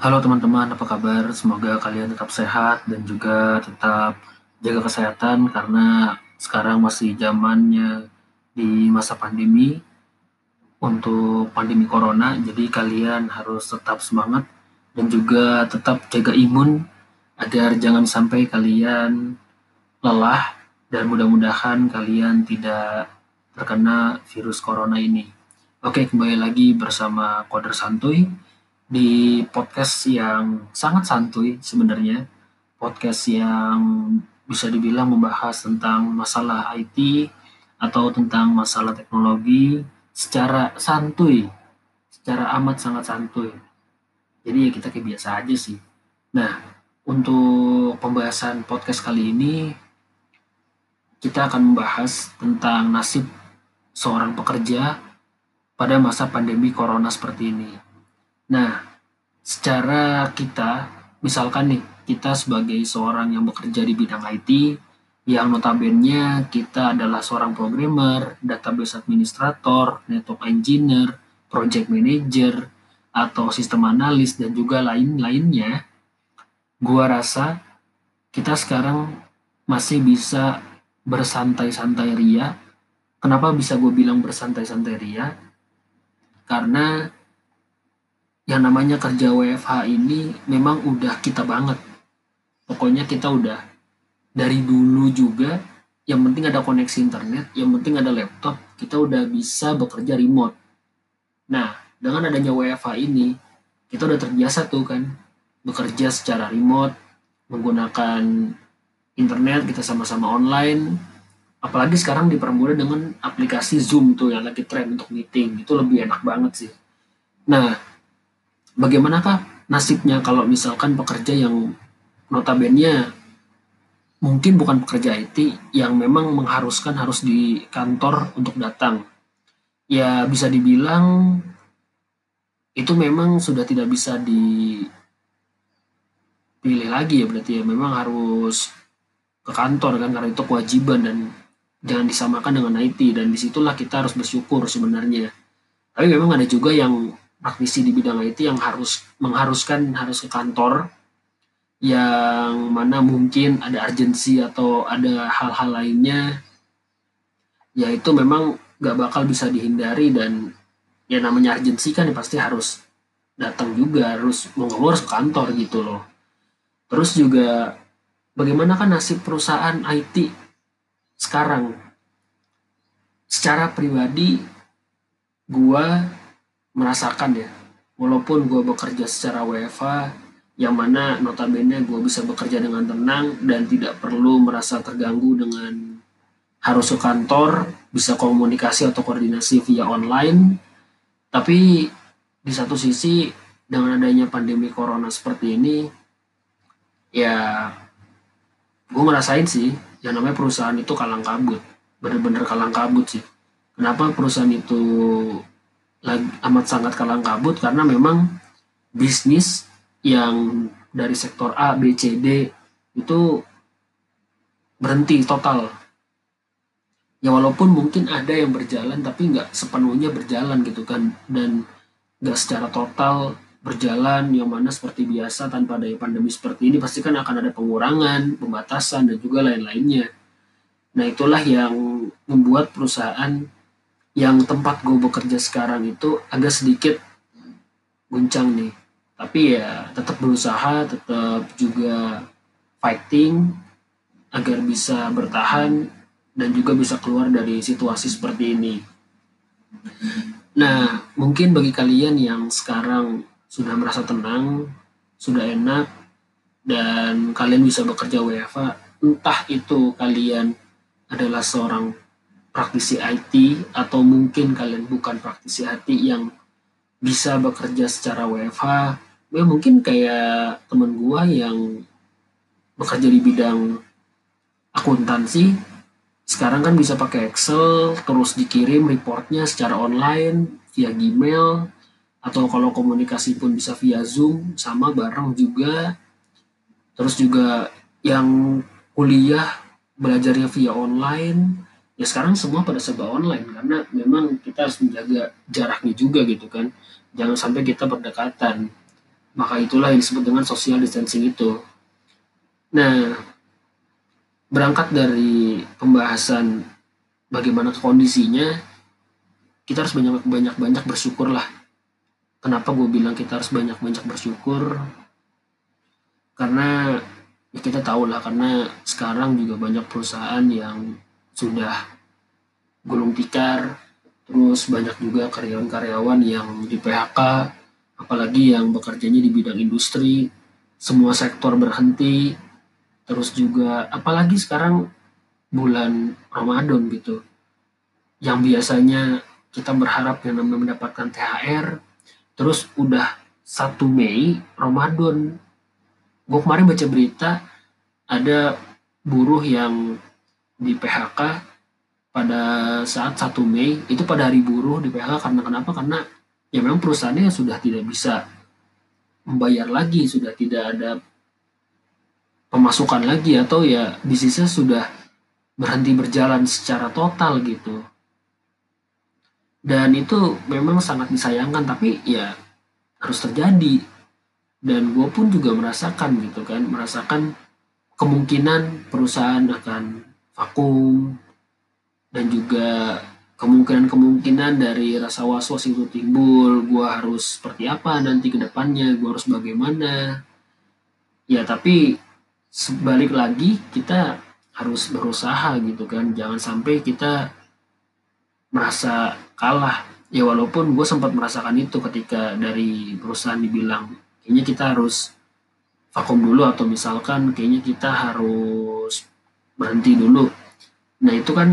Halo teman-teman, apa kabar? Semoga kalian tetap sehat dan juga tetap jaga kesehatan karena sekarang masih zamannya di masa pandemi untuk pandemi corona. Jadi kalian harus tetap semangat dan juga tetap jaga imun agar jangan sampai kalian lelah dan mudah-mudahan kalian tidak terkena virus corona ini. Oke, kembali lagi bersama Koder Santuy di podcast yang sangat santuy sebenarnya. Podcast yang bisa dibilang membahas tentang masalah IT atau tentang masalah teknologi secara santuy, secara amat sangat santuy. Jadi ya kita kayak biasa aja sih. Nah, untuk pembahasan podcast kali ini kita akan membahas tentang nasib seorang pekerja pada masa pandemi corona seperti ini. Nah, secara kita, misalkan nih, kita sebagai seorang yang bekerja di bidang IT, yang notabene kita adalah seorang programmer, database administrator, network engineer, project manager, atau sistem analis, dan juga lain-lainnya, gua rasa kita sekarang masih bisa bersantai-santai ria. Kenapa bisa gue bilang bersantai-santai ria? Karena yang namanya kerja WFH ini memang udah kita banget. Pokoknya kita udah dari dulu juga yang penting ada koneksi internet, yang penting ada laptop, kita udah bisa bekerja remote. Nah, dengan adanya WFH ini, kita udah terbiasa tuh kan bekerja secara remote, menggunakan internet, kita sama-sama online. Apalagi sekarang dipermudah dengan aplikasi Zoom tuh yang lagi tren untuk meeting, itu lebih enak banget sih. Nah, bagaimanakah nasibnya kalau misalkan pekerja yang notabene mungkin bukan pekerja IT yang memang mengharuskan harus di kantor untuk datang. Ya bisa dibilang itu memang sudah tidak bisa dipilih lagi ya berarti ya memang harus ke kantor kan karena itu kewajiban dan jangan disamakan dengan IT dan di situlah kita harus bersyukur sebenarnya. Tapi memang ada juga yang praktisi di bidang IT yang harus mengharuskan harus ke kantor yang mana mungkin ada urgensi atau ada hal-hal lainnya ya itu memang gak bakal bisa dihindari dan ya namanya urgensi kan ya pasti harus datang juga harus harus ke kantor gitu loh. Terus juga bagaimana kan nasib perusahaan IT sekarang? Secara pribadi gua merasakan ya. Walaupun gue bekerja secara WFA yang mana notabene gue bisa bekerja dengan tenang dan tidak perlu merasa terganggu dengan harus ke kantor bisa komunikasi atau koordinasi via online. Tapi di satu sisi dengan adanya pandemi corona seperti ini ya gue ngerasain sih yang namanya perusahaan itu kalang kabut. Bener-bener kalang kabut sih. Kenapa perusahaan itu lagi, amat sangat kalang kabut karena memang bisnis yang dari sektor A, B, C, D itu berhenti total. Ya walaupun mungkin ada yang berjalan tapi nggak sepenuhnya berjalan gitu kan dan nggak secara total berjalan yang mana seperti biasa tanpa ada pandemi seperti ini pasti kan akan ada pengurangan, pembatasan dan juga lain-lainnya. Nah itulah yang membuat perusahaan yang tempat gue bekerja sekarang itu agak sedikit guncang nih. Tapi ya tetap berusaha tetap juga fighting agar bisa bertahan dan juga bisa keluar dari situasi seperti ini. Nah mungkin bagi kalian yang sekarang sudah merasa tenang sudah enak dan kalian bisa bekerja WFA entah itu kalian adalah seorang praktisi IT atau mungkin kalian bukan praktisi IT yang bisa bekerja secara WFH ya mungkin kayak temen gua yang bekerja di bidang akuntansi sekarang kan bisa pakai Excel terus dikirim reportnya secara online via Gmail atau kalau komunikasi pun bisa via Zoom sama bareng juga. Terus juga yang kuliah belajarnya via online ya sekarang semua pada serba online karena memang kita harus menjaga jaraknya juga gitu kan jangan sampai kita berdekatan Maka itulah yang disebut dengan social distancing itu. Nah, berangkat dari pembahasan bagaimana kondisinya, kita harus banyak banyak banyak bersyukur lah. Kenapa gue bilang kita harus banyak banyak bersyukur? Karena ya kita tahu lah karena sekarang juga banyak perusahaan yang sudah gulung tikar, terus banyak juga karyawan-karyawan yang di PHK, apalagi yang bekerjanya di bidang industri, semua sektor berhenti, terus juga apalagi sekarang bulan Ramadan gitu. Yang biasanya kita berharap yang namanya mendapatkan THR terus udah 1 Mei Ramadan. Gue kemarin baca berita ada buruh yang di PHK pada saat 1 Mei itu pada hari buruh di PHK karena kenapa karena ya memang perusahaannya sudah tidak bisa membayar lagi sudah tidak ada pemasukan lagi atau ya bisnisnya sudah berhenti berjalan secara total gitu. Dan itu memang sangat disayangkan tapi ya harus terjadi. Dan gue pun juga merasakan gitu kan, merasakan kemungkinan perusahaan akan vakum dan juga kemungkinan-kemungkinan dari rasa was-was itu timbul, gue harus seperti apa nanti ke depannya, gue harus bagaimana. Ya tapi sebalik lagi kita harus berusaha gitu kan. Jangan sampai kita merasa kalah. Ya walaupun gue sempat merasakan itu ketika dari perusahaan dibilang kayaknya kita harus vakum dulu atau misalkan kayaknya kita harus berhenti dulu. Nah itu kan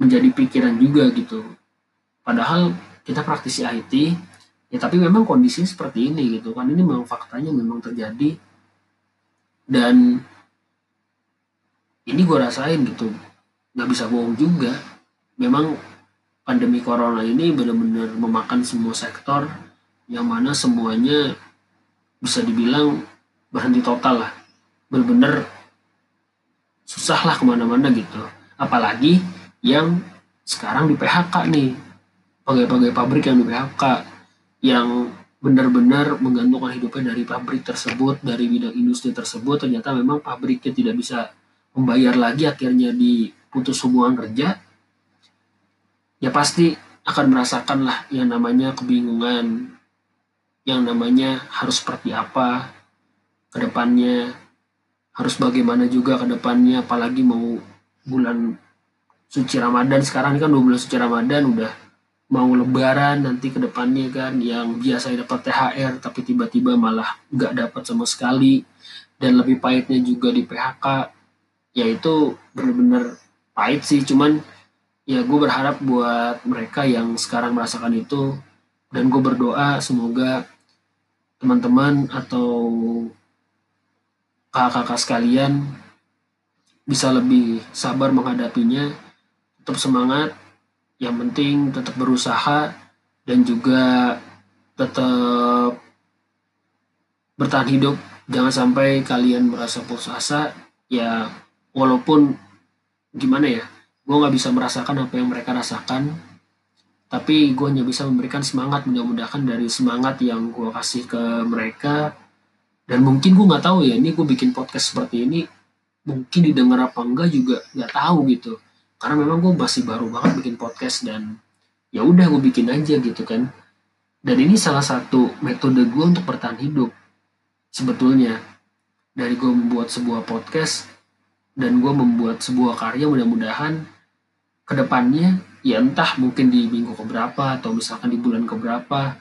menjadi pikiran juga gitu. Padahal kita praktisi IT ya tapi memang kondisinya seperti ini gitu kan. Ini memang faktanya memang terjadi. Dan ini gue rasain gitu. Nggak bisa bohong juga. Memang pandemi corona ini benar-benar memakan semua sektor yang mana semuanya bisa dibilang berhenti total lah. Benar-benar susah lah ke mana-mana gitu. Apalagi yang sekarang di PHK nih. Pegawai-pegawai pabrik yang di PHK yang benar-benar menggantungkan hidupnya dari pabrik tersebut dari bidang industri tersebut. Ternyata memang pabriknya tidak bisa membayar lagi akhirnya diputus hubungan kerja. Ya pasti akan merasakan lah yang namanya kebingungan yang namanya harus seperti apa ke depannya harus bagaimana juga ke depannya apalagi mau bulan suci Ramadan. Sekarang kan dua bulan suci Ramadan udah mau lebaran nanti ke depannya kan yang biasa dapat THR tapi tiba-tiba malah nggak dapat sama sekali. Dan lebih pahitnya juga di PHK ya itu bener-bener pahit sih. Cuman ya gue berharap buat mereka yang sekarang merasakan itu dan gue berdoa semoga teman-teman atau kakak-kakak sekalian bisa lebih sabar menghadapinya tetap semangat yang penting tetap berusaha dan juga tetap bertahan hidup. Jangan sampai kalian merasa putus asa ya walaupun gimana ya gue nggak bisa merasakan apa yang mereka rasakan tapi gue hanya bisa memberikan semangat mudah-mudahan dari semangat yang gue kasih ke mereka dan mungkin gue nggak tahu ya ini gue bikin podcast seperti ini mungkin didengar apa enggak juga nggak tahu gitu. Karena memang gue masih baru banget bikin podcast dan ya udah gue bikin aja gitu kan. Dan ini salah satu metode gue untuk bertahan hidup sebetulnya. Dari gue membuat sebuah podcast dan gue membuat sebuah karya mudah-mudahan ke depannya ya entah mungkin di minggu keberapa atau misalkan di bulan keberapa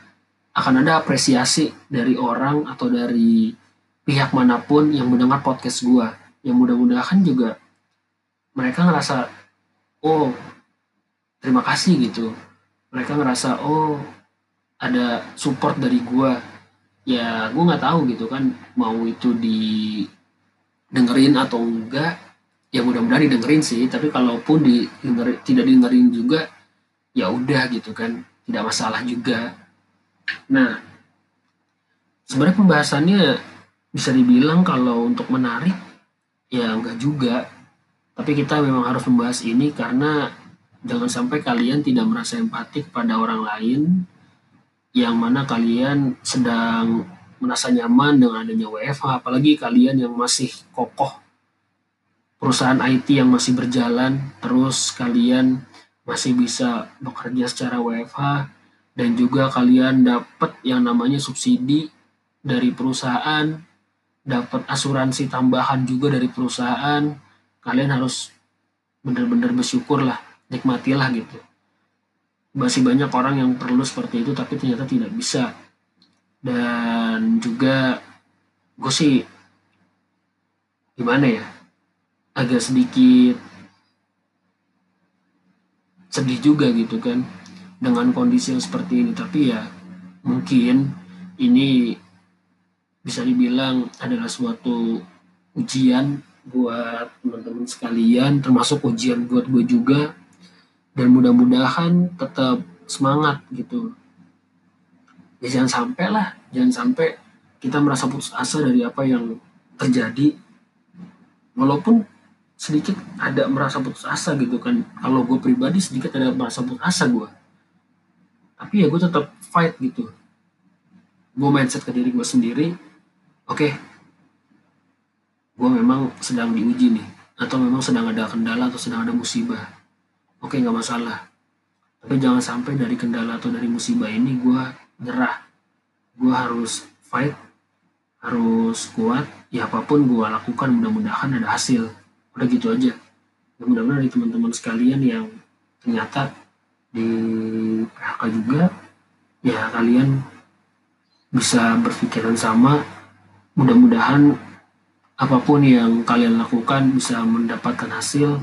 akan ada apresiasi dari orang atau dari pihak mana pun yang mendengar podcast gue yang mudah-mudahan juga mereka ngerasa oh terima kasih gitu. Mereka ngerasa oh ada support dari gue ya gue nggak tahu gitu kan mau itu di dengerin atau enggak. Ya mudah-mudahan didengerin sih. Tapi kalaupun di tidak didengerin juga ya udah gitu kan. Tidak masalah juga. Nah sebenarnya pembahasannya bisa dibilang kalau untuk menarik ya enggak juga. Tapi kita memang harus membahas ini karena jangan sampai kalian tidak merasa empati kepada orang lain yang mana kalian sedang merasa nyaman dengan adanya WFH, apalagi kalian yang masih kokoh perusahaan IT yang masih berjalan, terus kalian masih bisa bekerja secara WFH dan juga kalian dapat yang namanya subsidi dari perusahaan, dapat asuransi tambahan juga dari perusahaan, kalian harus benar-benar bersyukur lah, nikmatilah gitu. Masih banyak orang yang perlu seperti itu tapi ternyata tidak bisa. Dan juga gue sih gimana ya agak sedikit sedih juga gitu kan dengan kondisi yang seperti ini tapi ya mungkin ini bisa dibilang adalah suatu ujian buat teman-teman sekalian termasuk ujian buat gue juga. Dan mudah-mudahan tetap semangat gitu. Ya jangan sampai lah. Jangan sampai kita merasa putus asa dari apa yang terjadi. Walaupun sedikit ada merasa putus asa gitu kan. Kalau gue pribadi sedikit ada merasa putus asa gue tapi ya gue tetap fight gitu. Gue mindset ke diri gue sendiri oke. Okay, gue memang sedang diuji nih atau memang sedang ada kendala atau sedang ada musibah. Oke okay, nggak masalah. Tapi jangan sampai dari kendala atau dari musibah ini gue nyerah. Gue harus fight harus kuat ya apa pun gue lakukan mudah-mudahan ada hasil. Udah gitu aja. Ya, mudah-mudahan dari teman-teman sekalian yang ternyata di PHK juga ya kalian bisa berpikiran sama mudah-mudahan apa pun yang kalian lakukan bisa mendapatkan hasil.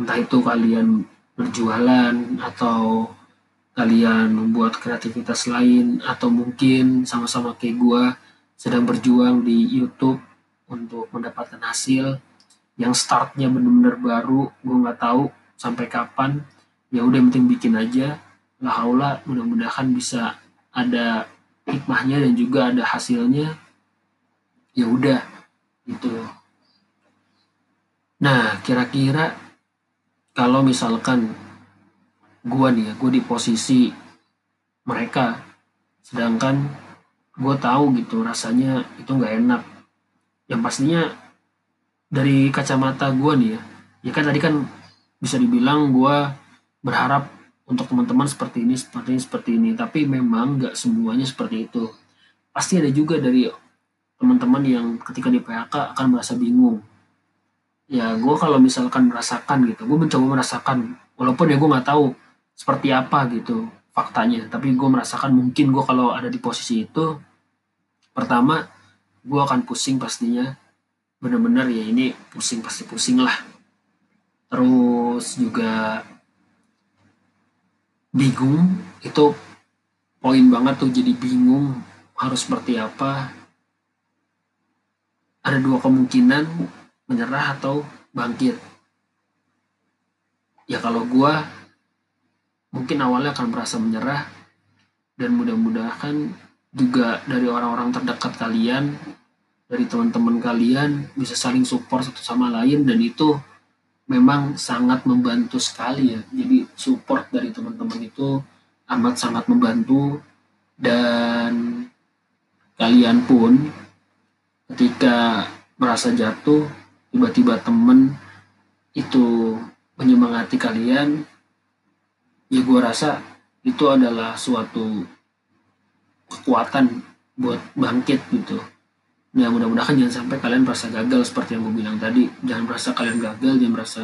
Entah itu kalian berjualan atau kalian membuat kreativitas lain atau mungkin sama-sama kayak gue sedang berjuang di YouTube untuk mendapatkan hasil yang startnya bener-bener baru gue nggak tahu sampai kapan. Ya udah penting bikin aja. Lah mudah-mudahan bisa ada hikmahnya dan juga ada hasilnya ya udah gitu. Nah kira-kira kalau misalkan gue nih ya gue di posisi mereka sedangkan gue tahu gitu rasanya itu nggak enak. Yang pastinya dari kacamata gue nih ya ya kan tadi kan bisa dibilang gue berharap untuk teman-teman seperti ini seperti ini seperti ini tapi memang nggak semuanya seperti itu. Pasti ada juga dari teman-teman yang ketika di PHK akan merasa bingung. Ya gue kalau misalkan merasakan gitu gue mencoba merasakan walaupun ya gue nggak tahu seperti apa gitu faktanya tapi gue merasakan mungkin gue kalau ada di posisi itu pertama gue akan pusing pastinya. Bener-bener ya ini pusing pasti pusing lah. Terus juga bingung itu poin banget tuh jadi bingung harus seperti apa ada dua kemungkinan menyerah atau bangkit ya kalau gue mungkin awalnya akan merasa menyerah dan mudah-mudahan juga dari orang-orang terdekat kalian dari teman-teman kalian bisa saling support satu sama lain dan itu memang sangat membantu sekali ya. Jadi support dari teman-teman itu amat sangat membantu dan kalian pun ketika merasa jatuh tiba-tiba temen itu menyemangati kalian ya gue rasa itu adalah suatu kekuatan buat bangkit gitu. Ya mudah-mudahan jangan sampai kalian merasa gagal seperti yang gue bilang tadi. Jangan merasa kalian gagal jangan merasa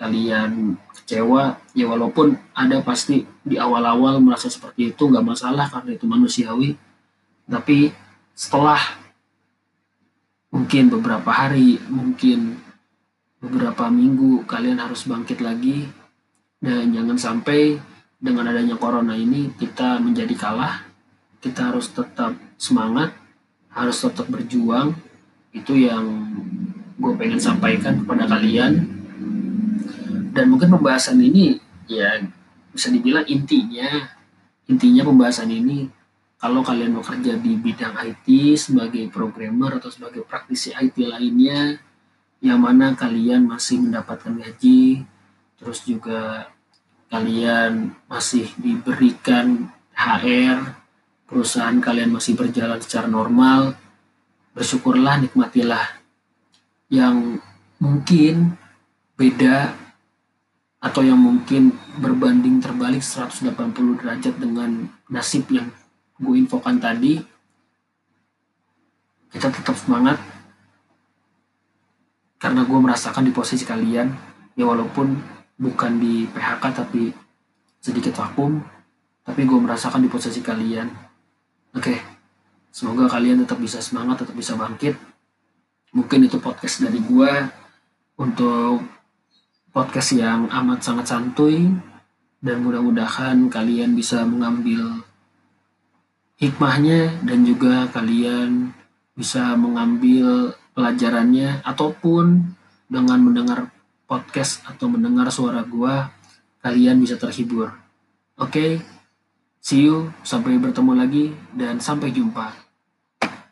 kalian kecewa. Ya walaupun ada pasti di awal-awal merasa seperti itu nggak masalah karena itu manusiawi. Tapi setelah mungkin beberapa hari mungkin beberapa minggu kalian harus bangkit lagi. Dan jangan sampai dengan adanya corona ini kita menjadi kalah. Kita harus tetap semangat harus tetap berjuang. Itu yang gue pengen sampaikan kepada kalian. Dan mungkin pembahasan ini ya bisa dibilang intinya intinya pembahasan ini kalau kalian bekerja di bidang IT sebagai programmer atau sebagai praktisi IT lainnya yang mana kalian masih mendapatkan gaji terus juga kalian masih diberikan HR perusahaan kalian masih berjalan secara normal, bersyukurlah, nikmatilah. Yang mungkin beda atau yang mungkin berbanding terbalik 180 derajat dengan nasib yang gue infokan tadi, kita tetap semangat karena gue merasakan di posisi kalian ya walaupun bukan di PHK tapi sedikit vakum tapi gue merasakan di posisi kalian. Oke semoga kalian tetap bisa semangat tetap bisa bangkit. Mungkin itu podcast dari gue untuk podcast yang amat sangat santuy dan mudah-mudahan kalian bisa mengambil hikmahnya dan juga kalian bisa mengambil pelajarannya ataupun dengan mendengar podcast atau mendengar suara gua kalian bisa terhibur. Oke, okay? see you, sampai bertemu lagi dan sampai jumpa.